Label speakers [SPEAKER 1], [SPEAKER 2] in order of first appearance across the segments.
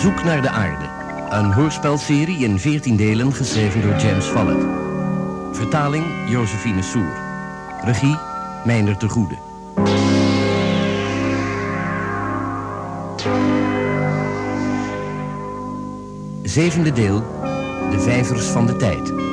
[SPEAKER 1] Zoek naar de aarde. Een hoorspelserie in 14 delen geschreven door James Follett. Vertaling Josephine Soer. Regie Meijner de Goede. Zevende deel. De vijvers van de tijd.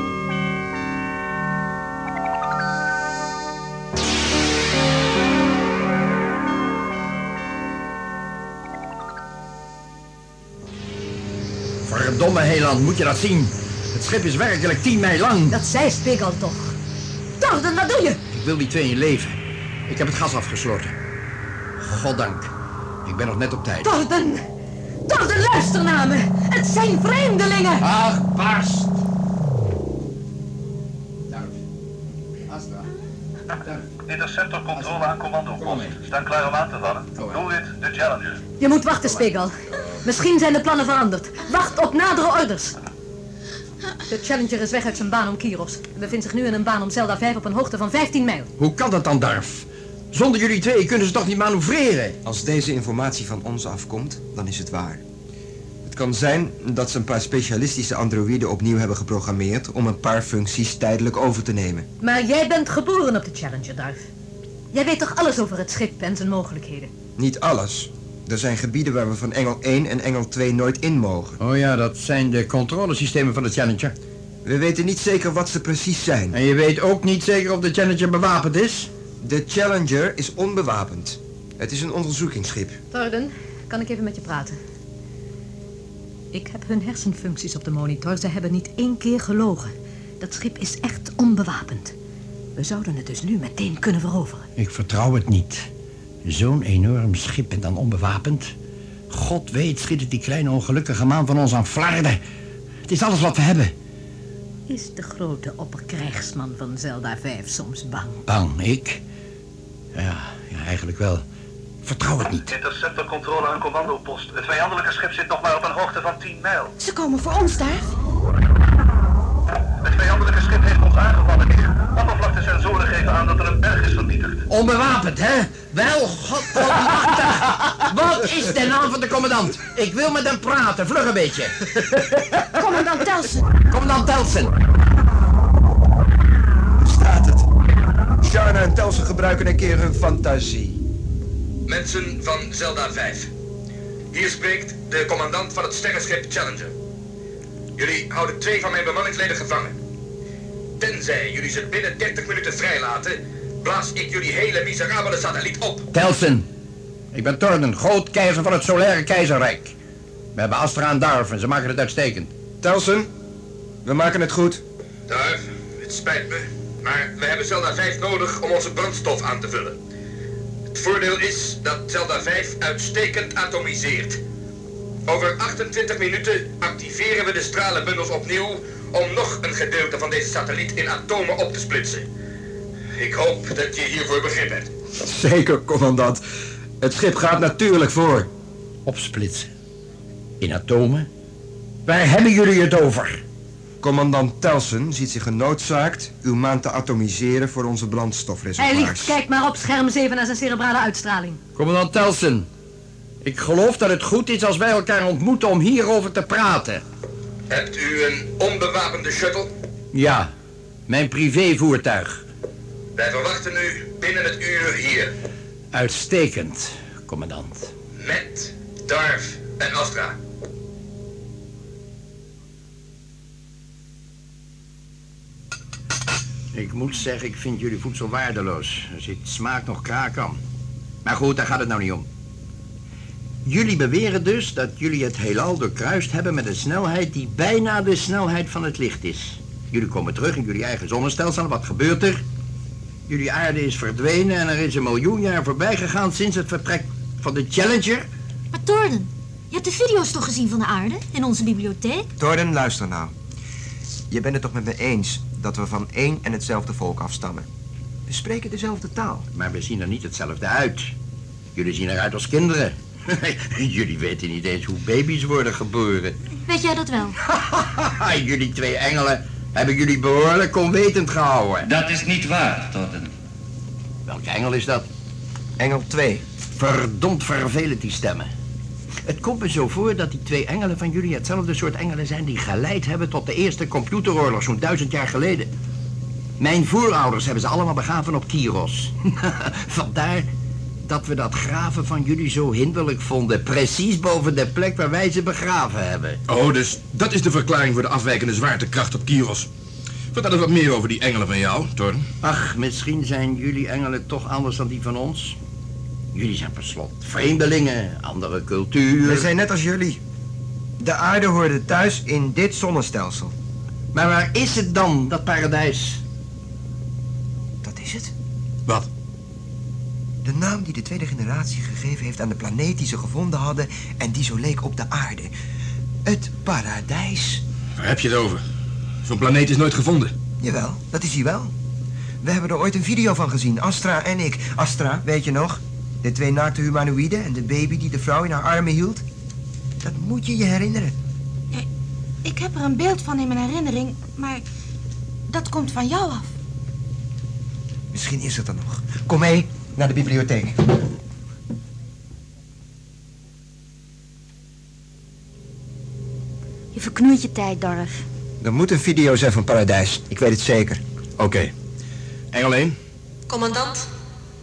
[SPEAKER 2] Verdomme heiland, moet je dat zien? Het schip is werkelijk tien mijl lang.
[SPEAKER 3] Dat zei Spigel toch. Torden, wat doe je?
[SPEAKER 2] Ik wil die twee in leven. Ik heb het gas afgesloten. Goddank. Ik ben nog net op tijd.
[SPEAKER 3] Torden! Torden, luister naar me. Het zijn vreemdelingen.
[SPEAKER 2] Ach, barst. Duif. Astra. Duif.
[SPEAKER 4] Interceptor controle aan commandopost. Staan klaar om aan te vallen. Doelwit, de Challenger.
[SPEAKER 3] Je moet wachten, Spigel. Misschien zijn de plannen veranderd. Wacht op nadere orders. De Challenger is weg uit zijn baan om Kiros. En bevindt zich nu in een baan om Zelda 5 op een hoogte van 15 mijl.
[SPEAKER 2] Hoe kan dat dan, Darf? Zonder jullie twee kunnen ze toch niet manoeuvreren?
[SPEAKER 5] Als deze informatie van ons afkomt, dan is het waar. Het kan zijn dat ze een paar specialistische androïden opnieuw hebben geprogrammeerd om een paar functies tijdelijk over te nemen.
[SPEAKER 3] Maar jij bent geboren op de Challenger, Darf. Jij weet toch alles over het schip en zijn mogelijkheden?
[SPEAKER 5] Niet alles. Er zijn gebieden waar we van Engel 1 en Engel 2 nooit in mogen.
[SPEAKER 2] Oh ja, dat zijn de controlesystemen van de Challenger.
[SPEAKER 5] We weten niet zeker wat ze precies zijn.
[SPEAKER 2] En je weet ook niet zeker of de Challenger bewapend is?
[SPEAKER 5] De Challenger is onbewapend. Het is een onderzoekingsschip.
[SPEAKER 3] Torden, kan ik even met je praten? Ik heb hun hersenfuncties op de monitor. Ze hebben niet één keer gelogen. Dat schip is echt onbewapend. We zouden het dus nu meteen kunnen veroveren.
[SPEAKER 2] Ik vertrouw het niet. Zo'n enorm schip en dan onbewapend. God weet schiet het die kleine ongelukkige maan van ons aan flarden. Het is alles wat we hebben.
[SPEAKER 3] Is de grote opperkrijgsman van Zelda 5 soms bang?
[SPEAKER 2] Bang, ik? Ja, ja eigenlijk wel. Vertrouw het niet.
[SPEAKER 4] Interceptor controle aan commandopost. Het vijandelijke schip zit nog maar op een hoogte van 10 mijl.
[SPEAKER 6] Ze komen voor ons daar.
[SPEAKER 4] Het vijandelijke schip heeft ons aangevallen. Oppervlaktesensoren geven aan dat er een berg is vernietigd.
[SPEAKER 2] Onbewapend, hè? Wel, godvermachtig. Wat is de naam van de commandant? Ik wil met hem praten, vlug een beetje.
[SPEAKER 6] Commandant Telsen.
[SPEAKER 2] Commandant Telsen.
[SPEAKER 5] Staat het? Sharna en Telsen gebruiken een keer hun fantasie.
[SPEAKER 7] Mensen van Zelda 5. Hier spreekt de commandant van het sterrenschip Challenger. Jullie houden twee van mijn bemanningsleden gevangen. Tenzij jullie ze binnen 30 minuten vrijlaten, blaas ik jullie hele miserabele satelliet op.
[SPEAKER 2] Telsen. Ik ben Tornen, groot keizer van het Solaire Keizerrijk. We hebben Astra en Darf en ze maken het uitstekend.
[SPEAKER 5] Telsen, we maken het goed.
[SPEAKER 7] Daar, het spijt me, maar we hebben Zelda 5 nodig om onze brandstof aan te vullen. Het voordeel is dat Zelda 5 uitstekend atomiseert. Over 28 minuten activeren we de stralenbundels opnieuw om nog een gedeelte van deze satelliet in atomen op te splitsen. Ik hoop dat je hiervoor begrip hebt.
[SPEAKER 5] Zeker, commandant. Het schip gaat natuurlijk voor.
[SPEAKER 2] Opsplitsen. In atomen. Waar hebben jullie het over?
[SPEAKER 5] Commandant Telsen ziet zich genoodzaakt uw maan te atomiseren voor onze
[SPEAKER 3] Hij
[SPEAKER 5] brandstofreservoirs.
[SPEAKER 3] liegt, kijk maar op scherm 7 naar zijn cerebrale uitstraling.
[SPEAKER 2] Commandant Telsen. Ik geloof dat het goed is als wij elkaar ontmoeten om hierover te praten.
[SPEAKER 7] Hebt u een onbewapende shuttle?
[SPEAKER 2] Ja, mijn privévoertuig.
[SPEAKER 7] Wij verwachten u binnen het uur hier.
[SPEAKER 2] Uitstekend, commandant.
[SPEAKER 7] Met Darf en Astra.
[SPEAKER 2] Ik moet zeggen, ik vind jullie voedsel waardeloos. Er zit smaak nog kraak aan. Maar goed, daar gaat het nou niet om. Jullie beweren dus dat jullie het heelal doorkruist hebben met een snelheid die bijna de snelheid van het licht is. Jullie komen terug in jullie eigen zonnestelsel. Wat gebeurt er? Jullie aarde is verdwenen en er is een miljoen jaar voorbij gegaan sinds het vertrek van de Challenger.
[SPEAKER 6] Maar Torden, je hebt de video's toch gezien van de aarde in onze bibliotheek?
[SPEAKER 5] Torden, luister nou. Je bent het toch met me eens dat we van één en hetzelfde volk afstammen? We spreken dezelfde taal.
[SPEAKER 2] Maar we zien er niet hetzelfde uit. Jullie zien eruit als kinderen. jullie weten niet eens hoe baby's worden geboren.
[SPEAKER 6] Weet jij dat wel?
[SPEAKER 2] jullie twee engelen hebben jullie behoorlijk onwetend gehouden.
[SPEAKER 8] Dat is niet waar, Torden.
[SPEAKER 2] Welke engel is dat?
[SPEAKER 5] Engel 2.
[SPEAKER 2] Verdomd vervelend die stemmen. Het komt me zo voor dat die twee engelen van jullie hetzelfde soort engelen zijn die geleid hebben tot de eerste computeroorlog zo'n duizend jaar geleden. Mijn voorouders hebben ze allemaal begraven op Kiros. Vandaar dat we dat graven van jullie zo hinderlijk vonden. Precies boven de plek waar wij ze begraven hebben.
[SPEAKER 8] Oh, dus dat is de verklaring voor de afwijkende zwaartekracht op Kiros. Vertel eens wat meer over die engelen van jou, Thorn.
[SPEAKER 2] Ach, misschien zijn jullie engelen toch anders dan die van ons. Jullie zijn per slot vreemdelingen, andere cultuur.
[SPEAKER 5] We zijn net als jullie. De aarde hoorde thuis in dit zonnestelsel.
[SPEAKER 2] Maar waar is het dan, dat paradijs?
[SPEAKER 5] Dat is het.
[SPEAKER 8] Wat?
[SPEAKER 5] De naam die de tweede generatie gegeven heeft aan de planeet die ze gevonden hadden en die zo leek op de aarde. Het paradijs.
[SPEAKER 8] Waar heb je het over? Zo'n planeet is nooit gevonden.
[SPEAKER 5] Jawel, dat is hij wel. We hebben er ooit een video van gezien, Astra en ik. Astra, weet je nog? De twee naakte humanoïden en de baby die de vrouw in haar armen hield. Dat moet je je herinneren.
[SPEAKER 6] Ik heb er een beeld van in mijn herinnering, maar dat komt van jou af.
[SPEAKER 5] Misschien is het er nog. Kom mee naar de bibliotheek.
[SPEAKER 9] Je verknoeit je tijd, Dorf.
[SPEAKER 5] Er moet een video zijn van Paradijs. Ik weet het zeker.
[SPEAKER 8] Oké. Engel 1,
[SPEAKER 10] Commandant?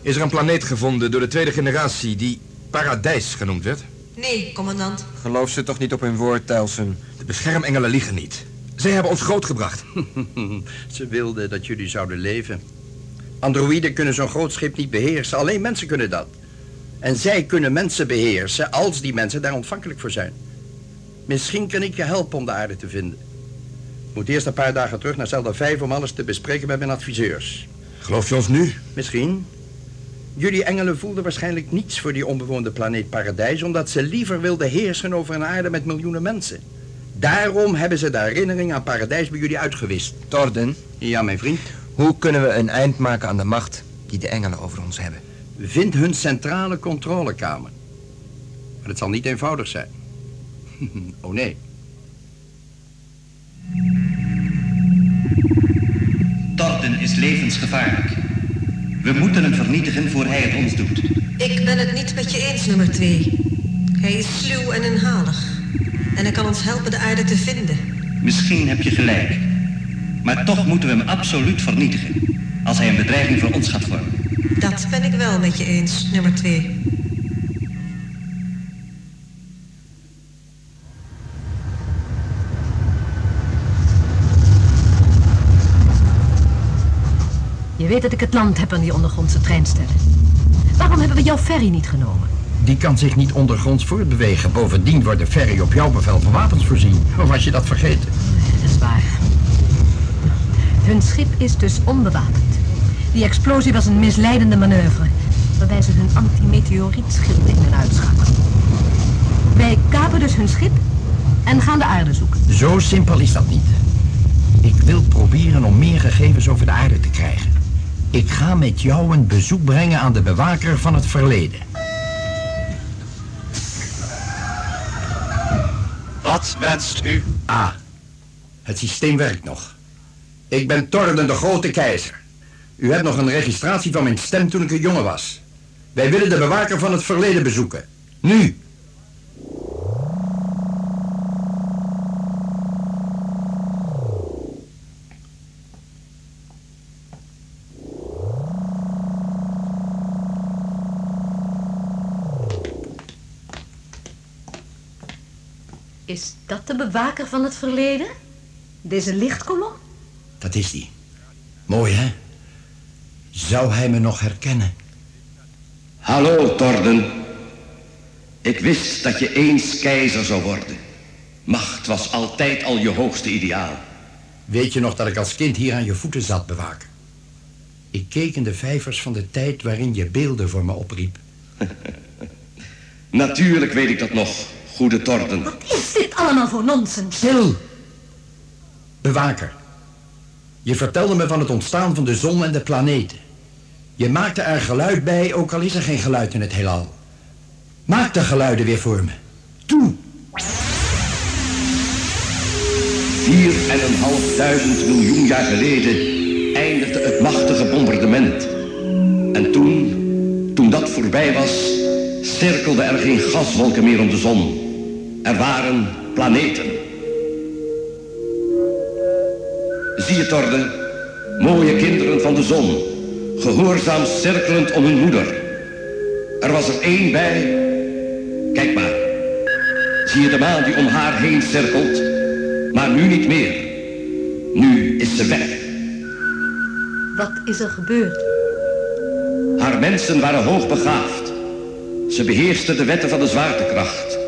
[SPEAKER 8] is er een planeet gevonden door de tweede generatie die Paradijs genoemd werd?
[SPEAKER 10] Nee, commandant.
[SPEAKER 5] Geloof ze toch niet op hun woord, Telsen.
[SPEAKER 8] De beschermengelen liegen niet. Zij hebben ons grootgebracht.
[SPEAKER 2] Ze wilden dat jullie zouden leven. Androïden kunnen zo'n groot schip niet beheersen, alleen mensen kunnen dat. En zij kunnen mensen beheersen als die mensen daar ontvankelijk voor zijn. Misschien kan ik je helpen om de aarde te vinden. Ik moet eerst een paar dagen terug naar Zelda 5 om alles te bespreken met mijn adviseurs.
[SPEAKER 8] Geloof je ons nu?
[SPEAKER 2] Misschien. Jullie engelen voelden waarschijnlijk niets voor die onbewoonde planeet Paradijs... omdat ze liever wilden heersen over een aarde met miljoenen mensen. Daarom hebben ze de herinnering aan Paradijs bij jullie uitgewist.
[SPEAKER 5] Torden,
[SPEAKER 2] Ja, mijn vriend.
[SPEAKER 5] hoe kunnen we een eind maken aan de macht die de engelen over ons hebben?
[SPEAKER 2] Vind hun centrale controlekamer. Maar het zal niet eenvoudig zijn. oh nee.
[SPEAKER 11] Torden is levensgevaarlijk. We moeten hem vernietigen voor hij het ons doet.
[SPEAKER 10] Ik ben het niet met je eens, nummer twee. Hij is sluw en inhalig. En hij kan ons helpen de aarde te vinden.
[SPEAKER 11] Misschien heb je gelijk. Maar toch moeten we hem absoluut vernietigen. Als hij een bedreiging voor ons gaat vormen.
[SPEAKER 10] Dat ben ik wel met je eens, nummer twee.
[SPEAKER 3] Je weet dat ik het land heb aan die ondergrondse treinstellen. Waarom hebben we jouw ferry niet genomen?
[SPEAKER 2] Die kan zich niet ondergronds voortbewegen. Bovendien wordt de ferry op jouw bevel van wapens voorzien. Of was je dat vergeten?
[SPEAKER 3] Dat is waar. Hun schip is dus onbewapend. Die explosie was een misleidende manoeuvre. Waarbij ze hun antimeteorietschild in en uitschakelen. Wij kapen dus hun schip en gaan de aarde zoeken.
[SPEAKER 2] Zo simpel is dat niet. Ik wil proberen om meer gegevens over de aarde te krijgen. Ik ga met jou een bezoek brengen aan de bewaker van het verleden.
[SPEAKER 11] Wat wenst u?
[SPEAKER 2] Ah, het systeem werkt nog. Ik ben Torden de Grote Keizer. U hebt nog een registratie van mijn stem toen ik een jongen was. Wij willen de bewaker van het verleden bezoeken. Nu.
[SPEAKER 3] Is dat de bewaker van het verleden? Deze lichtkolom?
[SPEAKER 2] Dat is die. Mooi, hè? Zou hij me nog herkennen?
[SPEAKER 11] Hallo, Torden. Ik wist dat je eens keizer zou worden. Macht was altijd al je hoogste ideaal.
[SPEAKER 2] Weet je nog dat ik als kind hier aan je voeten zat, bewaker? Ik keek in de vijvers van de tijd waarin je beelden voor me opriep.
[SPEAKER 11] Natuurlijk weet ik dat nog, goede Torden.
[SPEAKER 3] Wat is dit allemaal voor nonsens?
[SPEAKER 2] Stil! Bewaker. Je vertelde me van het ontstaan van de zon en de planeten. Je maakte er geluid bij, ook al is er geen geluid in het heelal. Maak de geluiden weer voor me. Toe!
[SPEAKER 11] Vier en een half duizend miljoen jaar geleden eindigde het machtige bombardement. En toen, toen dat voorbij was, cirkelden er geen gaswolken meer om de zon. Er waren planeten. Zie je, Torde, mooie kinderen van de zon, gehoorzaam cirkelend om hun moeder. Er was er één bij. Kijk maar. Zie je de maan die om haar heen cirkelt, maar nu niet meer. Nu is ze weg.
[SPEAKER 3] Wat is er gebeurd?
[SPEAKER 11] Haar mensen waren hoogbegaafd. Ze beheersten de wetten van de zwaartekracht.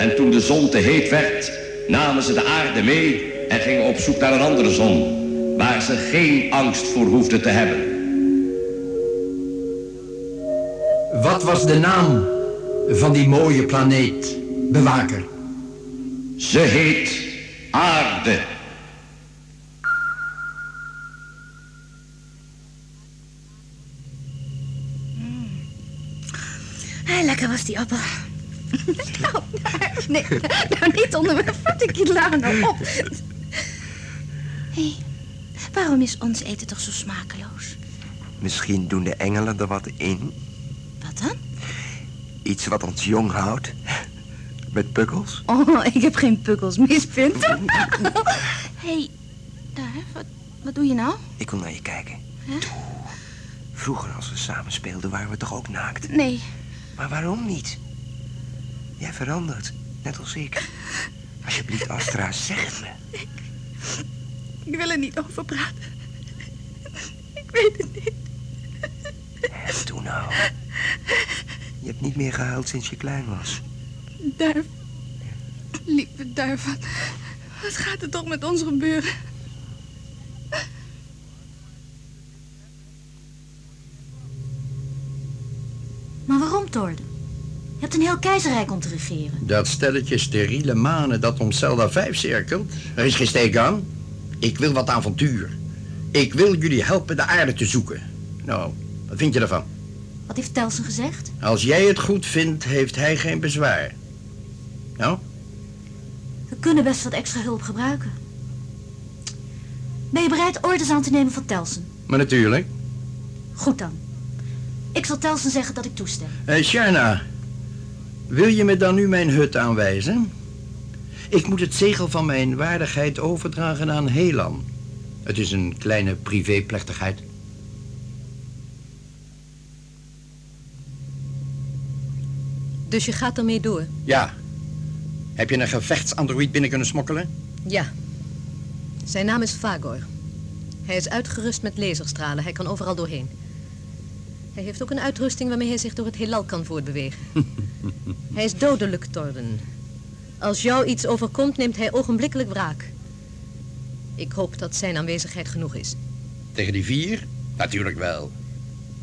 [SPEAKER 11] En toen de zon te heet werd, namen ze de aarde mee en gingen op zoek naar een andere zon, waar ze geen angst voor hoefden te hebben.
[SPEAKER 2] Wat was de naam van die mooie planeet, bewaker?
[SPEAKER 11] Ze heet aarde.
[SPEAKER 6] Hé, lekker was die appel. Nou, nou, nee, nou niet onder mijn voet, ik laat nou op. Hé, hey, waarom is ons eten toch zo smakeloos?
[SPEAKER 5] Misschien doen de engelen er wat in.
[SPEAKER 6] Wat dan?
[SPEAKER 5] Iets wat ons jong houdt. Met pukkels.
[SPEAKER 6] Oh, ik heb geen pukkels, mispunt. Hé, hey, daar, wat, wat doe je nou?
[SPEAKER 5] Ik wil naar je kijken.
[SPEAKER 6] Huh?
[SPEAKER 5] Vroeger als we samen speelden waren we toch ook naakt?
[SPEAKER 6] Nee.
[SPEAKER 5] Maar waarom niet? Jij verandert, net als ik. Alsjeblieft, Astra, zeg het me.
[SPEAKER 6] Ik, ik wil er niet over praten. Ik weet het niet.
[SPEAKER 5] En doe nou. Je hebt niet meer gehuild sinds je klein was.
[SPEAKER 6] Duif. Lieve duif, wat, wat gaat er toch met ons gebeuren?
[SPEAKER 3] Maar waarom, Torden? Je hebt een heel keizerrijk om te regeren.
[SPEAKER 2] Dat stelletje steriele manen dat om Zelda 5 cirkelt. Er is geen steek aan. Ik wil wat avontuur. Ik wil jullie helpen de aarde te zoeken. Nou, wat vind je ervan?
[SPEAKER 3] Wat heeft Telsen gezegd?
[SPEAKER 2] Als jij het goed vindt, heeft hij geen bezwaar. Nou?
[SPEAKER 3] We kunnen best wat extra hulp gebruiken. Ben je bereid orders aan te nemen van Telsen?
[SPEAKER 2] Maar natuurlijk.
[SPEAKER 3] Goed dan. Ik zal Telsen zeggen dat ik toestem.
[SPEAKER 2] Hé, Sharna. Wil je me dan nu mijn hut aanwijzen? Ik moet het zegel van mijn waardigheid overdragen aan Helan. Het is een kleine privéplechtigheid.
[SPEAKER 3] Dus je gaat ermee door?
[SPEAKER 2] Ja. Heb je een gevechtsandroid binnen kunnen smokkelen?
[SPEAKER 3] Ja. Zijn naam is Fagor. Hij is uitgerust met laserstralen. Hij kan overal doorheen. Hij heeft ook een uitrusting waarmee hij zich door het heelal kan voortbewegen. hij is dodelijk, Torden. Als jou iets overkomt, neemt hij ogenblikkelijk wraak. Ik hoop dat zijn aanwezigheid genoeg is.
[SPEAKER 2] Tegen die vier? Natuurlijk wel.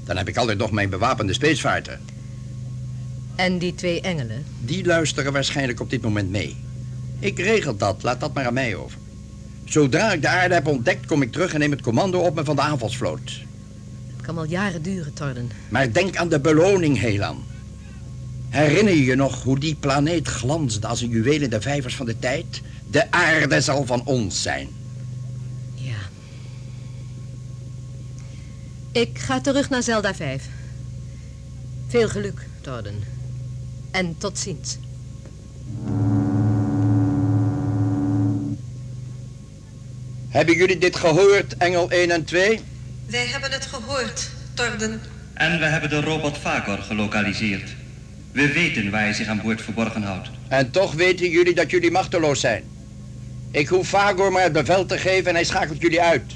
[SPEAKER 2] Dan heb ik altijd nog mijn bewapende speesvaarten.
[SPEAKER 3] En die twee engelen?
[SPEAKER 2] Die luisteren waarschijnlijk op dit moment mee. Ik regel dat, laat dat maar aan mij over. Zodra ik de aarde heb ontdekt, kom ik terug en neem het commando op me van de aanvalsvloot.
[SPEAKER 3] Het kan wel jaren duren, Torden.
[SPEAKER 2] Maar denk aan de beloning, Helan. Herinner je je nog hoe die planeet glansde als een juweel in de vijvers van de tijd? De aarde zal van ons zijn.
[SPEAKER 3] Ja. Ik ga terug naar Zelda 5. Veel geluk, Torden. En tot ziens.
[SPEAKER 2] Hebben jullie dit gehoord, Engel 1 en 2?
[SPEAKER 10] Wij hebben het gehoord, Torden.
[SPEAKER 9] En we hebben de robot Vagor gelokaliseerd. We weten waar hij zich aan boord verborgen houdt.
[SPEAKER 2] En toch weten jullie dat jullie machteloos zijn. Ik hoef Vagor maar het bevel te geven en hij schakelt jullie uit.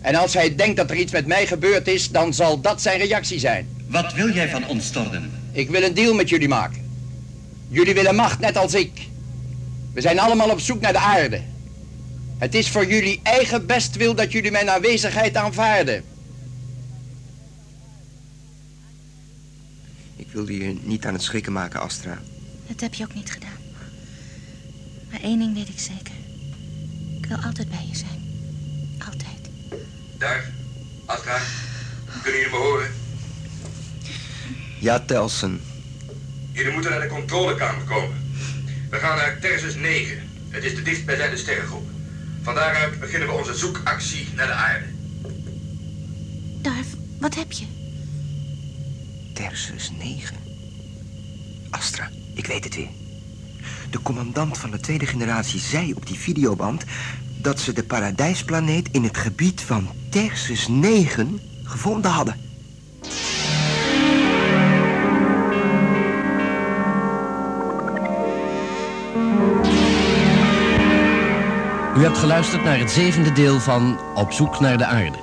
[SPEAKER 2] En als hij denkt dat er iets met mij gebeurd is, dan zal dat zijn reactie zijn.
[SPEAKER 9] Wat wil jij van ons, Torden?
[SPEAKER 2] Ik wil een deal met jullie maken. Jullie willen macht, net als ik. We zijn allemaal op zoek naar de aarde. Het is voor jullie eigen bestwil dat jullie mijn aanwezigheid aanvaarden.
[SPEAKER 5] Wilde je niet aan het schrikken maken, Astra.
[SPEAKER 6] Dat heb je ook niet gedaan. Maar één ding weet ik zeker. Ik wil altijd bij je zijn. Altijd.
[SPEAKER 7] Daar, Astra. Kunnen jullie me horen?
[SPEAKER 5] Ja, Telsen.
[SPEAKER 7] Jullie moeten naar de controlekamer komen. We gaan naar Tersus 9. Het is de dichtstbijzijnde sterrengroep. Van daaruit beginnen we onze zoekactie naar de aarde.
[SPEAKER 6] Darf, wat heb je?
[SPEAKER 5] Tersus 9. Astra, ik weet het weer. De commandant van de tweede generatie zei op die videoband... dat ze de paradijsplaneet in het gebied van Tersus 9 gevonden hadden.
[SPEAKER 2] U hebt geluisterd naar het zevende deel van Op zoek naar de aarde.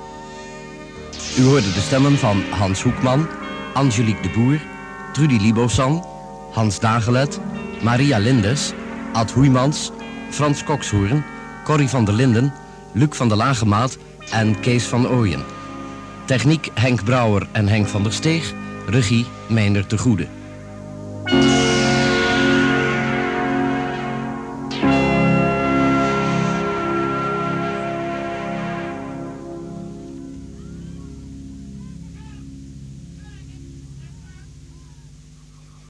[SPEAKER 2] U hoorde de stemmen van Hans Hoekman, Angelique de Boer, Trudy Libosan, Hans Dagelet, Maria Lindes, Ad Hoeimans, Frans Kokshoorn, Corrie van der Linden, Luc van der Lagemaat en Kees van Ooyen. Techniek Henk Brouwer en Henk van der Steeg, regie Meijner de Goede.